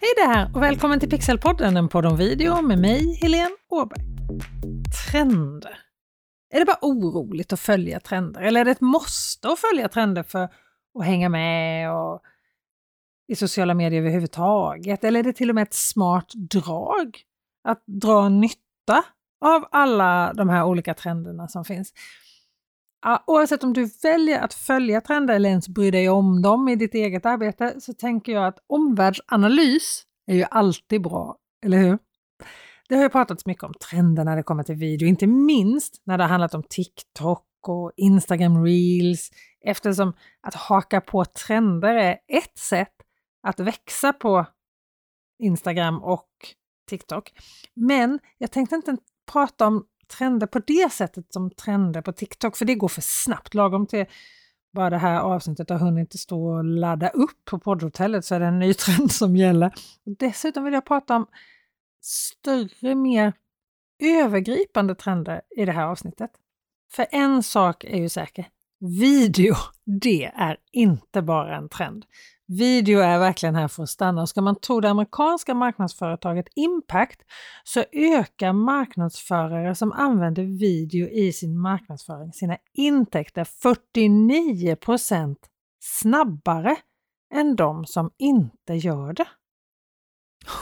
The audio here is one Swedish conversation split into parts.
Hej där och välkommen till Pixelpodden, en podd om video med mig, Helene Åberg. Trender. Är det bara oroligt att följa trender eller är det ett måste att följa trender för att hänga med och i sociala medier överhuvudtaget? Eller är det till och med ett smart drag att dra nytta av alla de här olika trenderna som finns? Oavsett om du väljer att följa trender eller ens bry dig om dem i ditt eget arbete så tänker jag att omvärldsanalys är ju alltid bra, eller hur? Det har ju pratats mycket om trender när det kommer till video, inte minst när det har handlat om TikTok och Instagram Reels, eftersom att haka på trender är ett sätt att växa på Instagram och TikTok. Men jag tänkte inte prata om trender på det sättet som trender på TikTok, för det går för snabbt. Lagom till bara det här avsnittet har hunnit stå och ladda upp på poddhotellet så är det en ny trend som gäller. Dessutom vill jag prata om större, mer övergripande trender i det här avsnittet. För en sak är ju säker, video, det är inte bara en trend. Video är verkligen här för att stanna och ska man tro det amerikanska marknadsföretaget Impact så ökar marknadsförare som använder video i sin marknadsföring sina intäkter 49% snabbare än de som inte gör det.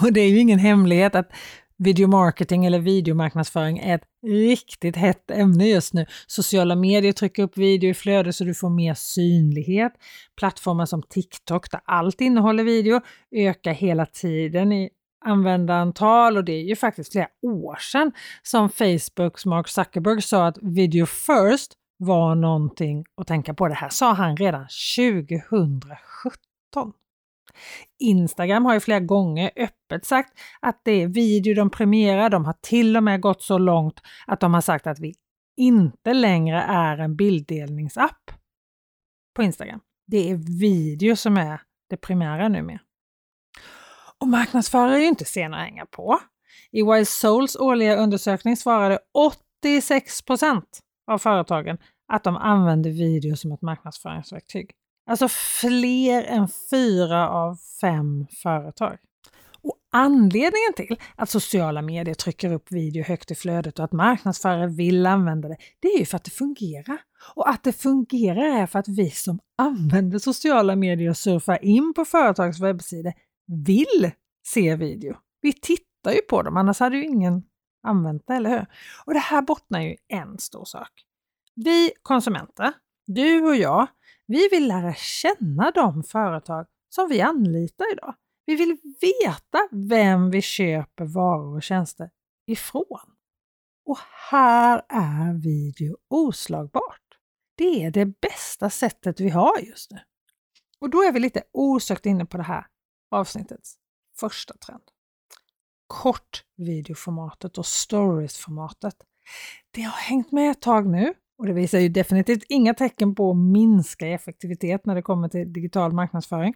Och det är ju ingen hemlighet att Videomarketing eller videomarknadsföring är ett riktigt hett ämne just nu. Sociala medier trycker upp video i flödet så du får mer synlighet. Plattformar som TikTok där allt innehåller video ökar hela tiden i användarantal och det är ju faktiskt flera år sedan som Facebooks Mark Zuckerberg sa att video first var någonting att tänka på. Det här sa han redan 2017. Instagram har ju flera gånger öppet sagt att det är video de premierar. De har till och med gått så långt att de har sagt att vi inte längre är en bilddelningsapp på Instagram. Det är video som är det primära numera. Och marknadsförare är ju inte sena att hänga på. I Wild Souls årliga undersökning svarade 86% av företagen att de använder video som ett marknadsföringsverktyg. Alltså fler än fyra av fem företag. Och anledningen till att sociala medier trycker upp video högt i flödet och att marknadsförare vill använda det, det är ju för att det fungerar. Och att det fungerar är för att vi som använder sociala medier och surfar in på företags webbsidor vill se video. Vi tittar ju på dem, annars hade ju ingen använt det, eller hur? Och det här bottnar ju en stor sak. Vi konsumenter, du och jag, vi vill lära känna de företag som vi anlitar idag. Vi vill veta vem vi köper varor och tjänster ifrån. Och här är video oslagbart. Det är det bästa sättet vi har just nu. Och då är vi lite osökt inne på det här avsnittets första trend. Kortvideoformatet och storiesformatet. Det har hängt med ett tag nu och det visar ju definitivt inga tecken på att minska i effektivitet när det kommer till digital marknadsföring.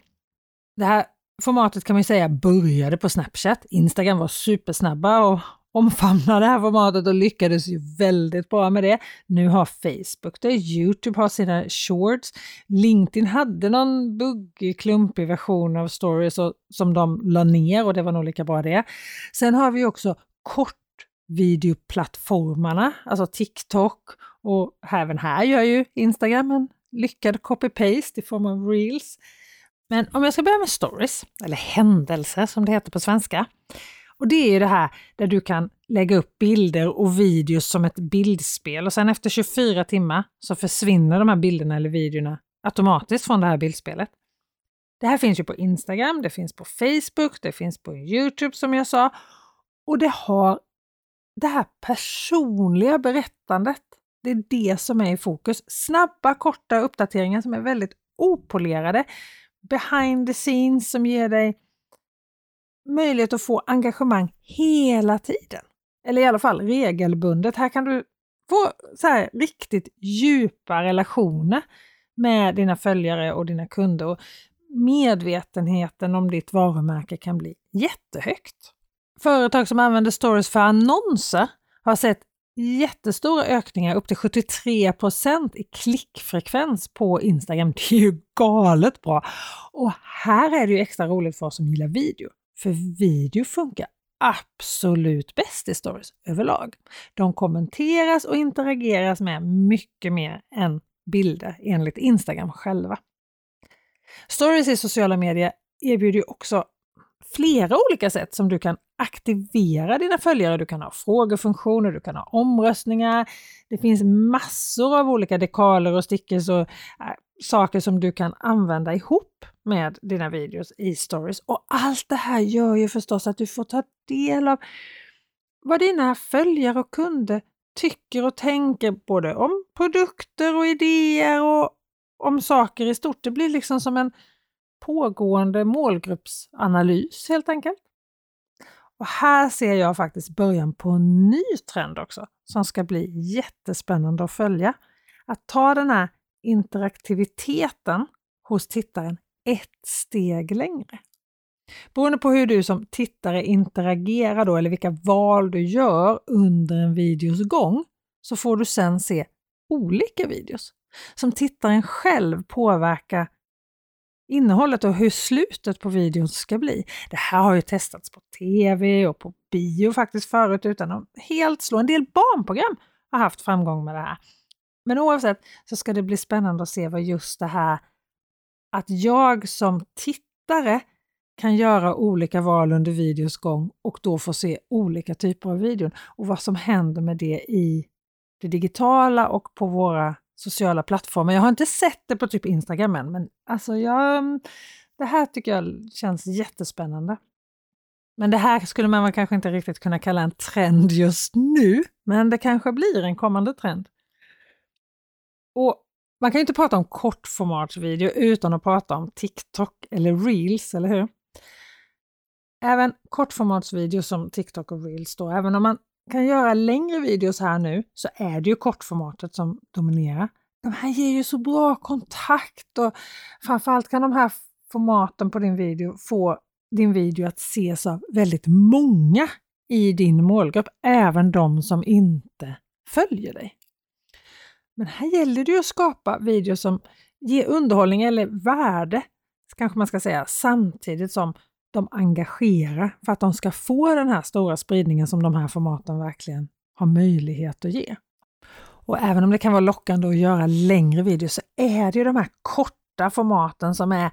Det här formatet kan man ju säga började på Snapchat. Instagram var supersnabba och omfamnade det här formatet och lyckades ju väldigt bra med det. Nu har Facebook det, Youtube har sina shorts, LinkedIn hade någon buggig, klumpig version av stories som de la ner och det var nog lika bra det. Sen har vi också kortvideoplattformarna, alltså TikTok och även här gör ju Instagram en lyckad copy-paste i form av reels. Men om jag ska börja med stories, eller händelser som det heter på svenska. Och det är ju det här där du kan lägga upp bilder och videos som ett bildspel och sen efter 24 timmar så försvinner de här bilderna eller videorna automatiskt från det här bildspelet. Det här finns ju på Instagram, det finns på Facebook, det finns på Youtube som jag sa och det har det här personliga berättandet, det är det som är i fokus. Snabba, korta uppdateringar som är väldigt opolerade. Behind the scenes som ger dig möjlighet att få engagemang hela tiden. Eller i alla fall regelbundet. Här kan du få så här riktigt djupa relationer med dina följare och dina kunder. Och medvetenheten om ditt varumärke kan bli jättehögt. Företag som använder stories för annonser har sett jättestora ökningar, upp till 73% i klickfrekvens på Instagram. Det är ju galet bra! Och här är det ju extra roligt för oss som gillar video. För video funkar absolut bäst i stories överlag. De kommenteras och interageras med mycket mer än bilder enligt Instagram själva. Stories i sociala medier erbjuder ju också flera olika sätt som du kan aktivera dina följare. Du kan ha frågefunktioner, du kan ha omröstningar. Det finns massor av olika dekaler och stickers och äh, saker som du kan använda ihop med dina videos i stories. Och allt det här gör ju förstås att du får ta del av vad dina följare och kunder tycker och tänker både om produkter och idéer och om saker i stort. Det blir liksom som en pågående målgruppsanalys helt enkelt. Och här ser jag faktiskt början på en ny trend också som ska bli jättespännande att följa. Att ta den här interaktiviteten hos tittaren ett steg längre. Beroende på hur du som tittare interagerar då eller vilka val du gör under en videos gång så får du sen se olika videos som tittaren själv påverkar innehållet och hur slutet på videon ska bli. Det här har ju testats på tv och på bio faktiskt förut utan att helt slå. En del barnprogram har haft framgång med det här. Men oavsett så ska det bli spännande att se vad just det här att jag som tittare kan göra olika val under videos gång och då få se olika typer av videon och vad som händer med det i det digitala och på våra sociala plattformar. Jag har inte sett det på typ Instagram än, men alltså jag, det här tycker jag känns jättespännande. Men det här skulle man kanske inte riktigt kunna kalla en trend just nu, men det kanske blir en kommande trend. Och man kan ju inte prata om kortformatsvideo utan att prata om TikTok eller Reels, eller hur? Även kortformatsvideo som TikTok och Reels då, även om man kan göra längre videos här nu så är det ju kortformatet som dominerar. De här ger ju så bra kontakt och framförallt kan de här formaten på din video få din video att ses av väldigt många i din målgrupp, även de som inte följer dig. Men här gäller det ju att skapa videos som ger underhållning eller värde, kanske man ska säga, samtidigt som de engagerar för att de ska få den här stora spridningen som de här formaten verkligen har möjlighet att ge. Och även om det kan vara lockande att göra längre videos så är det ju de här korta formaten som är...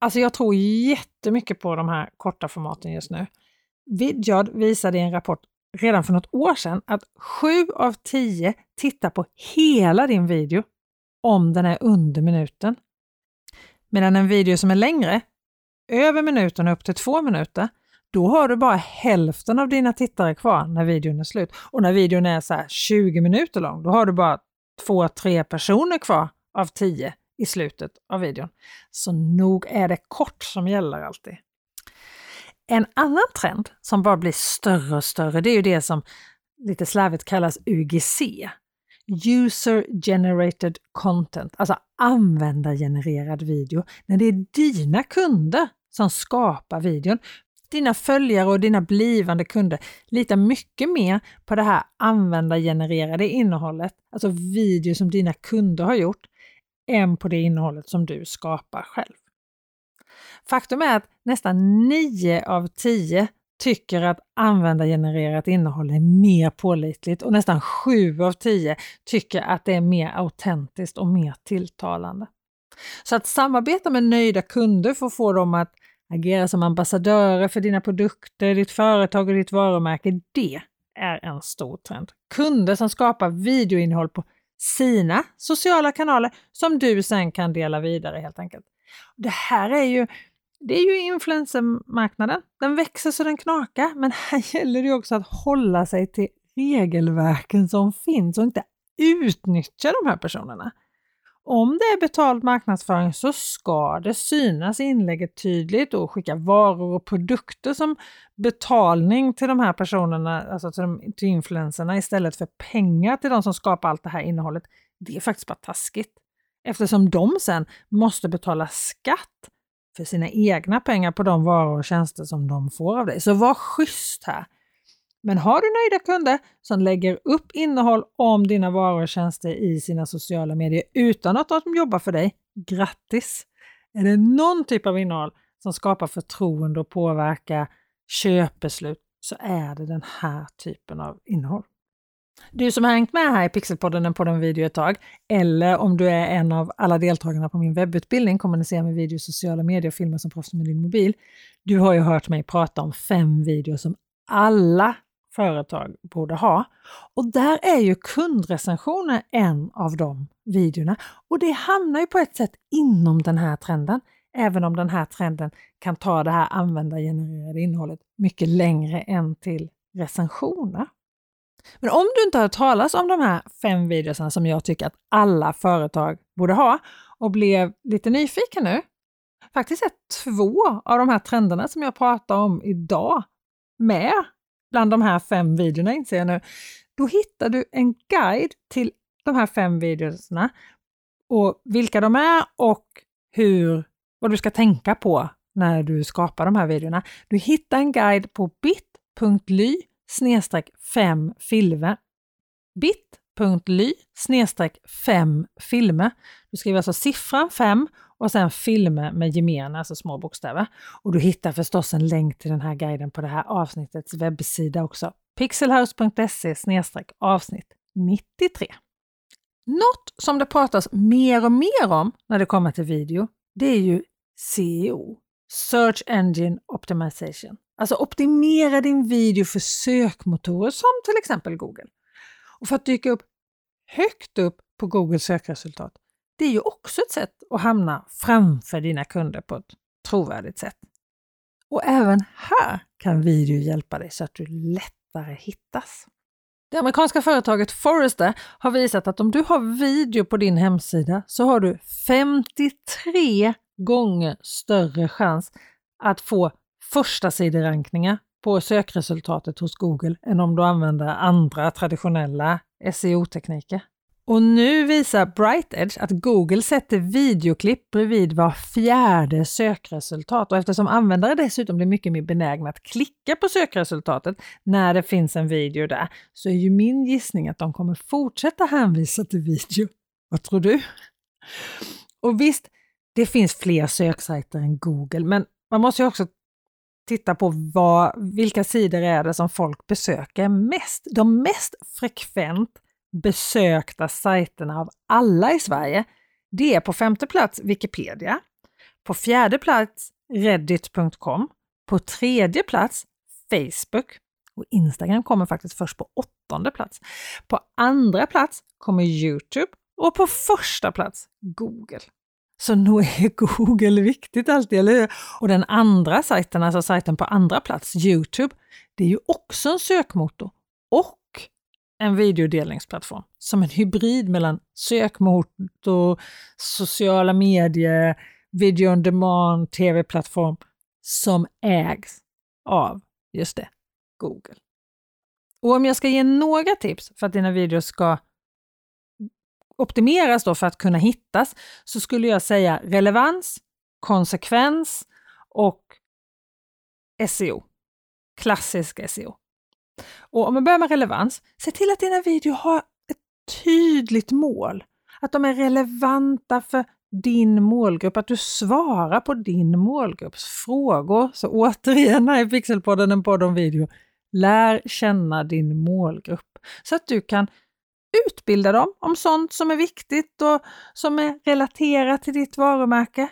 Alltså jag tror jättemycket på de här korta formaten just nu. Vidyard visade i en rapport redan för något år sedan att 7 av 10 tittar på hela din video om den är under minuten. Medan en video som är längre över minuten upp till två minuter, då har du bara hälften av dina tittare kvar när videon är slut. Och när videon är så 20 minuter lång, då har du bara två, tre personer kvar av tio i slutet av videon. Så nog är det kort som gäller alltid. En annan trend som bara blir större och större, det är ju det som lite slarvigt kallas UGC. User Generated Content, alltså användargenererad video, när det är dina kunder som skapar videon. Dina följare och dina blivande kunder litar mycket mer på det här användargenererade innehållet, alltså video som dina kunder har gjort, än på det innehållet som du skapar själv. Faktum är att nästan 9 av 10 tycker att användargenererat innehåll är mer pålitligt och nästan 7 av 10 tycker att det är mer autentiskt och mer tilltalande. Så att samarbeta med nöjda kunder för att få dem att agera som ambassadörer för dina produkter, ditt företag och ditt varumärke, det är en stor trend. Kunder som skapar videoinnehåll på sina sociala kanaler som du sen kan dela vidare helt enkelt. Det här är ju det är ju influencermarknaden. Den växer så den knakar, men här gäller det också att hålla sig till regelverken som finns och inte utnyttja de här personerna. Om det är betald marknadsföring så ska det synas i inlägget tydligt och skicka varor och produkter som betalning till de här personerna, alltså till, de, till influencerna istället för pengar till de som skapar allt det här innehållet. Det är faktiskt bara taskigt eftersom de sen måste betala skatt för sina egna pengar på de varor och tjänster som de får av dig. Så var schysst här! Men har du nöjda kunder som lägger upp innehåll om dina varor och tjänster i sina sociala medier utan att de jobbar för dig, grattis! Är det någon typ av innehåll som skapar förtroende och påverkar köpbeslut så är det den här typen av innehåll. Du som har hängt med här i Pixelpodden, på den video ett tag, eller om du är en av alla deltagarna på min webbutbildning, kommunicera med video, sociala medier och filma som proffs med din mobil. Du har ju hört mig prata om fem videor som alla företag borde ha. Och där är ju kundrecensioner en av de videorna. Och det hamnar ju på ett sätt inom den här trenden, även om den här trenden kan ta det här användargenererade innehållet mycket längre än till recensioner. Men om du inte har hört talas om de här fem videorna som jag tycker att alla företag borde ha och blev lite nyfiken nu, faktiskt är två av de här trenderna som jag pratar om idag med bland de här fem videorna inser jag nu. Då hittar du en guide till de här fem videorna och vilka de är och hur, vad du ska tänka på när du skapar de här videorna. Du hittar en guide på bit.ly 5 filmer. bit.ly 5 filmer. Du skriver alltså siffran 5 och sen filmer med gemena, alltså små bokstäver. Och du hittar förstås en länk till den här guiden på det här avsnittets webbsida också. pixelhouse.se avsnitt 93. Något som det pratas mer och mer om när det kommer till video, det är ju SEO, Search Engine Optimization. Alltså optimera din video för sökmotorer som till exempel Google. Och för att dyka upp högt upp på Googles sökresultat, det är ju också ett sätt att hamna framför dina kunder på ett trovärdigt sätt. Och även här kan video hjälpa dig så att du lättare hittas. Det amerikanska företaget Forrester har visat att om du har video på din hemsida så har du 53 gånger större chans att få första siderankningar på sökresultatet hos Google än om du använder andra traditionella SEO-tekniker. Och nu visar BrightEdge att Google sätter videoklipp bredvid var fjärde sökresultat och eftersom användare dessutom blir mycket mer benägna att klicka på sökresultatet när det finns en video där så är ju min gissning att de kommer fortsätta hänvisa till video. Vad tror du? Och visst, det finns fler söksajter än Google, men man måste ju också titta på vad, vilka sidor är det som folk besöker mest. De mest frekvent besökta sajterna av alla i Sverige, det är på femte plats Wikipedia, på fjärde plats reddit.com, på tredje plats Facebook och Instagram kommer faktiskt först på åttonde plats. På andra plats kommer Youtube och på första plats Google. Så nog är Google viktigt alltid, eller hur? Och den andra sajten, alltså sajten på andra plats, Youtube, det är ju också en sökmotor och en videodelningsplattform som en hybrid mellan sökmotor, sociala medier, video on demand, tv-plattform som ägs av, just det, Google. Och om jag ska ge några tips för att dina videos ska optimeras då för att kunna hittas så skulle jag säga relevans, konsekvens och SEO. Klassisk SEO. Och om man börjar med relevans, se till att dina videor har ett tydligt mål. Att de är relevanta för din målgrupp, att du svarar på din målgrupps frågor. Så återigen här i Pixelpodden, en podd om video, lär känna din målgrupp så att du kan utbilda dem om sånt som är viktigt och som är relaterat till ditt varumärke.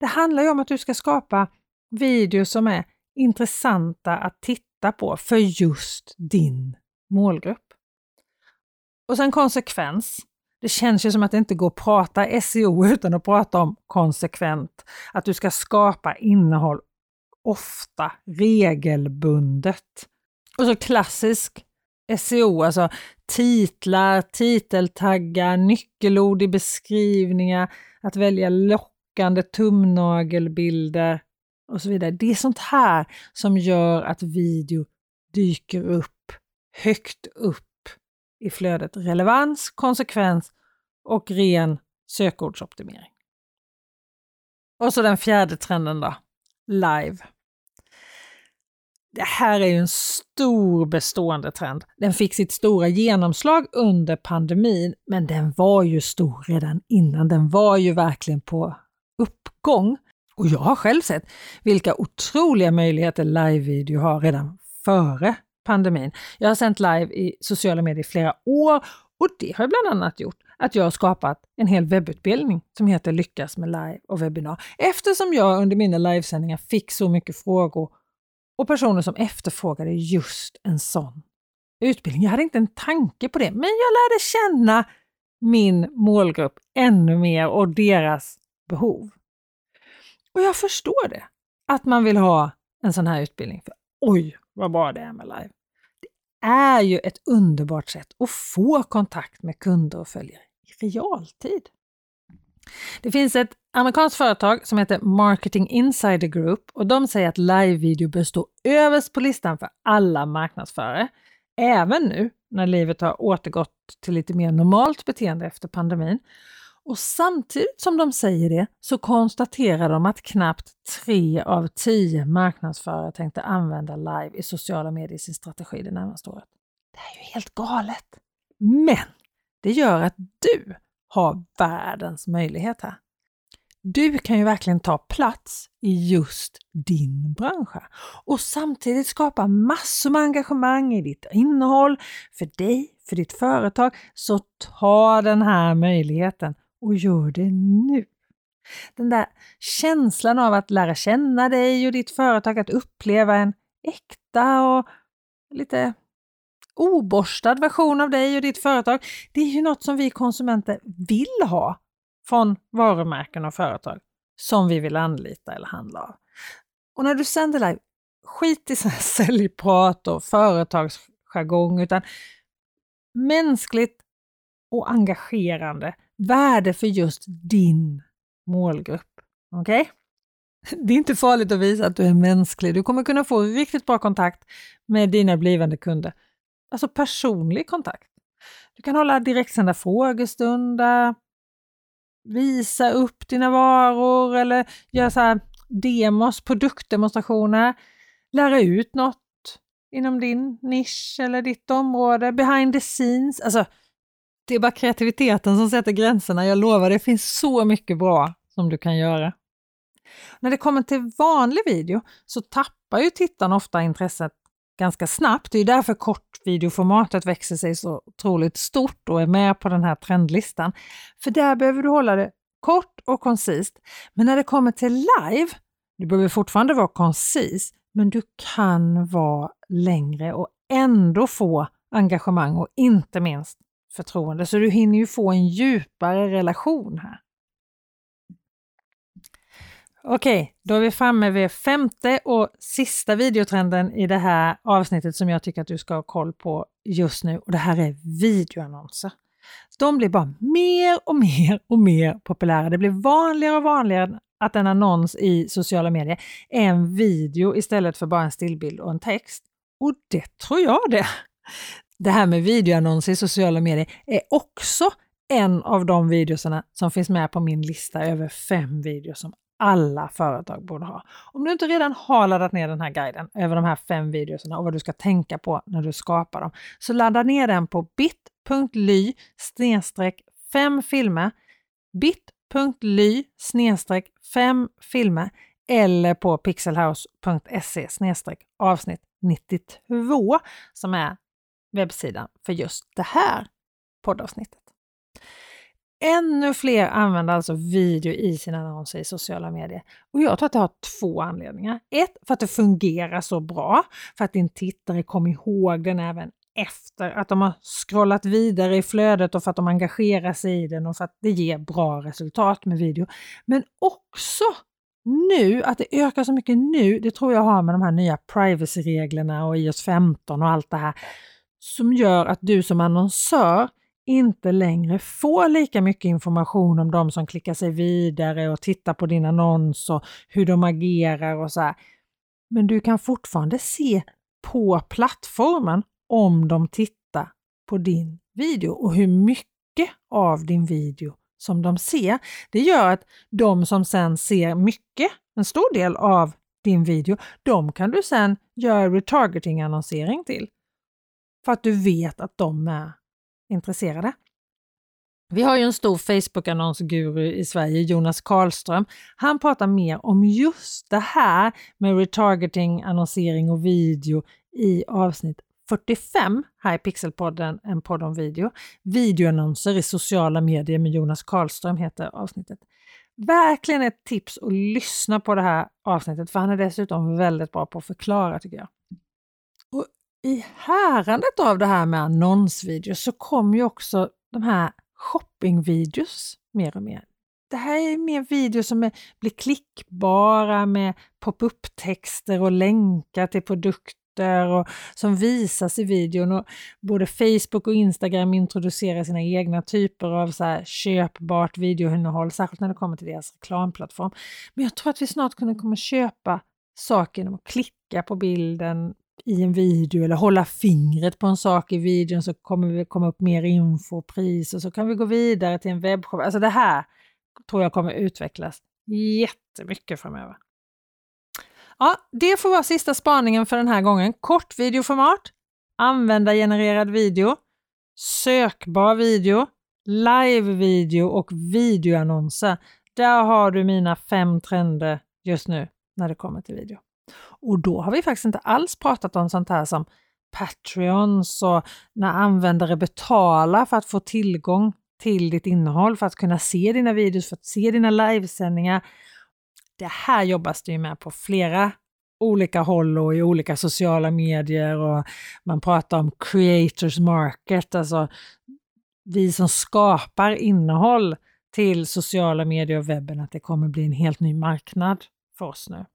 Det handlar ju om att du ska skapa videos som är intressanta att titta titta på för just din målgrupp. Och sen konsekvens. Det känns ju som att det inte går att prata SEO utan att prata om konsekvent. Att du ska skapa innehåll ofta, regelbundet. Och så klassisk SEO, alltså titlar, titeltaggar, nyckelord i beskrivningar, att välja lockande tumnagelbilder, och så vidare. Det är sånt här som gör att video dyker upp högt upp i flödet. Relevans, konsekvens och ren sökordsoptimering. Och så den fjärde trenden då, live. Det här är ju en stor bestående trend. Den fick sitt stora genomslag under pandemin, men den var ju stor redan innan. Den var ju verkligen på uppgång. Och jag har själv sett vilka otroliga möjligheter live-video har redan före pandemin. Jag har sänt live i sociala medier i flera år och det har bland annat gjort att jag har skapat en hel webbutbildning som heter Lyckas med live och webbinar. Eftersom jag under mina livesändningar fick så mycket frågor och personer som efterfrågade just en sån utbildning. Jag hade inte en tanke på det, men jag lärde känna min målgrupp ännu mer och deras behov. Och jag förstår det, att man vill ha en sån här utbildning. För Oj, vad bra det är med live. Det är ju ett underbart sätt att få kontakt med kunder och följare i realtid. Det finns ett amerikanskt företag som heter Marketing Insider Group och de säger att live-video bör stå överst på listan för alla marknadsförare. Även nu när livet har återgått till lite mer normalt beteende efter pandemin. Och samtidigt som de säger det så konstaterar de att knappt tre av tio marknadsförare tänkte använda live i sociala medier i sin strategi det närmaste året. Det är ju helt galet! Men det gör att du har världens möjlighet här. Du kan ju verkligen ta plats i just din bransch och samtidigt skapa massor med engagemang i ditt innehåll, för dig, för ditt företag. Så ta den här möjligheten och gör det nu. Den där känslan av att lära känna dig och ditt företag, att uppleva en äkta och lite oborstad version av dig och ditt företag, det är ju något som vi konsumenter vill ha från varumärken och företag som vi vill anlita eller handla av. Och när du sänder live, skit i säljprat och företagsjargong, utan mänskligt och engagerande värde för just din målgrupp. Okej? Okay? Det är inte farligt att visa att du är mänsklig. Du kommer kunna få riktigt bra kontakt med dina blivande kunder. Alltså personlig kontakt. Du kan hålla direktsända frågestunder, visa upp dina varor eller göra så här demos, produktdemonstrationer, lära ut något inom din nisch eller ditt område, behind the scenes. Alltså, det är bara kreativiteten som sätter gränserna. Jag lovar, det finns så mycket bra som du kan göra. När det kommer till vanlig video så tappar ju tittarna ofta intresset ganska snabbt. Det är därför kortvideoformatet växer sig så otroligt stort och är med på den här trendlistan. För där behöver du hålla det kort och koncist. Men när det kommer till live, du behöver fortfarande vara koncis, men du kan vara längre och ändå få engagemang och inte minst förtroende. Så du hinner ju få en djupare relation här. Okej, då är vi framme vid femte och sista videotrenden i det här avsnittet som jag tycker att du ska ha koll på just nu och det här är videoannonser. De blir bara mer och mer och mer populära. Det blir vanligare och vanligare att en annons i sociala medier är en video istället för bara en stillbild och en text. Och det tror jag det. Det här med videoannonser i sociala medier är också en av de videosarna som finns med på min lista över fem videos som alla företag borde ha. Om du inte redan har laddat ner den här guiden över de här fem videorna och vad du ska tänka på när du skapar dem, så ladda ner den på bit.ly 5 filmer bit.ly 5 filmer eller på pixelhouse.se avsnitt 92 som är webbsidan för just det här poddavsnittet. Ännu fler använder alltså video i sina annonser i sociala medier. Och jag tror att det har två anledningar. Ett, för att det fungerar så bra, för att din tittare kommer ihåg den även efter att de har scrollat vidare i flödet och för att de engagerar sig i den och för att det ger bra resultat med video. Men också nu, att det ökar så mycket nu, det tror jag har med de här nya privacy-reglerna och iOS 15 och allt det här som gör att du som annonsör inte längre får lika mycket information om de som klickar sig vidare och tittar på din annons och hur de agerar och så här. Men du kan fortfarande se på plattformen om de tittar på din video och hur mycket av din video som de ser. Det gör att de som sen ser mycket, en stor del av din video, de kan du sen göra retargeting-annonsering till. För att du vet att de är intresserade. Vi har ju en stor Facebook-annonsguru i Sverige, Jonas Karlström. Han pratar mer om just det här med retargeting, annonsering och video i avsnitt 45 här i Pixelpodden, en podd om video. Videoannonser i sociala medier med Jonas Karlström heter avsnittet. Verkligen ett tips att lyssna på det här avsnittet för han är dessutom väldigt bra på att förklara tycker jag. I härandet av det här med annonsvideos så kommer ju också de här shoppingvideos mer och mer. Det här är mer videos som är, blir klickbara med pop-up-texter och länkar till produkter och som visas i videon. Och både Facebook och Instagram introducerar sina egna typer av så här köpbart videoinnehåll, särskilt när det kommer till deras reklamplattform. Men jag tror att vi snart kommer köpa saker genom att klicka på bilden i en video eller hålla fingret på en sak i videon så kommer det komma upp mer info och pris och så kan vi gå vidare till en webbshop. Alltså det här tror jag kommer utvecklas jättemycket framöver. Ja, det får vara sista spaningen för den här gången. Kortvideoformat, användargenererad video, sökbar video, live-video och videoannonser. Där har du mina fem trender just nu när det kommer till video. Och då har vi faktiskt inte alls pratat om sånt här som Patreons och när användare betalar för att få tillgång till ditt innehåll, för att kunna se dina videos, för att se dina livesändningar. Det här jobbas det ju med på flera olika håll och i olika sociala medier och man pratar om creators market, alltså vi som skapar innehåll till sociala medier och webben, att det kommer bli en helt ny marknad för oss nu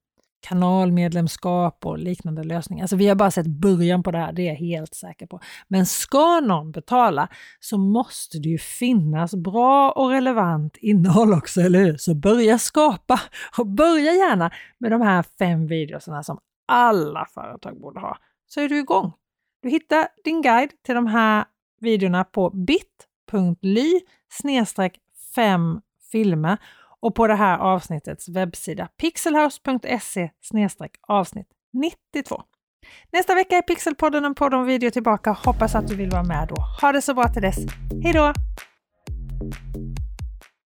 kanalmedlemskap och liknande lösningar. Alltså vi har bara sett början på det här, det är jag helt säker på. Men ska någon betala så måste det ju finnas bra och relevant innehåll också, eller hur? Så börja skapa och börja gärna med de här fem videorna som alla företag borde ha, så är du igång. Du hittar din guide till de här videorna på bit.ly 5 filmer och på det här avsnittets webbsida pixelhouse.se avsnitt 92. Nästa vecka är Pixelpodden en podd om video tillbaka. Hoppas att du vill vara med då. Ha det så bra till dess. Hej då!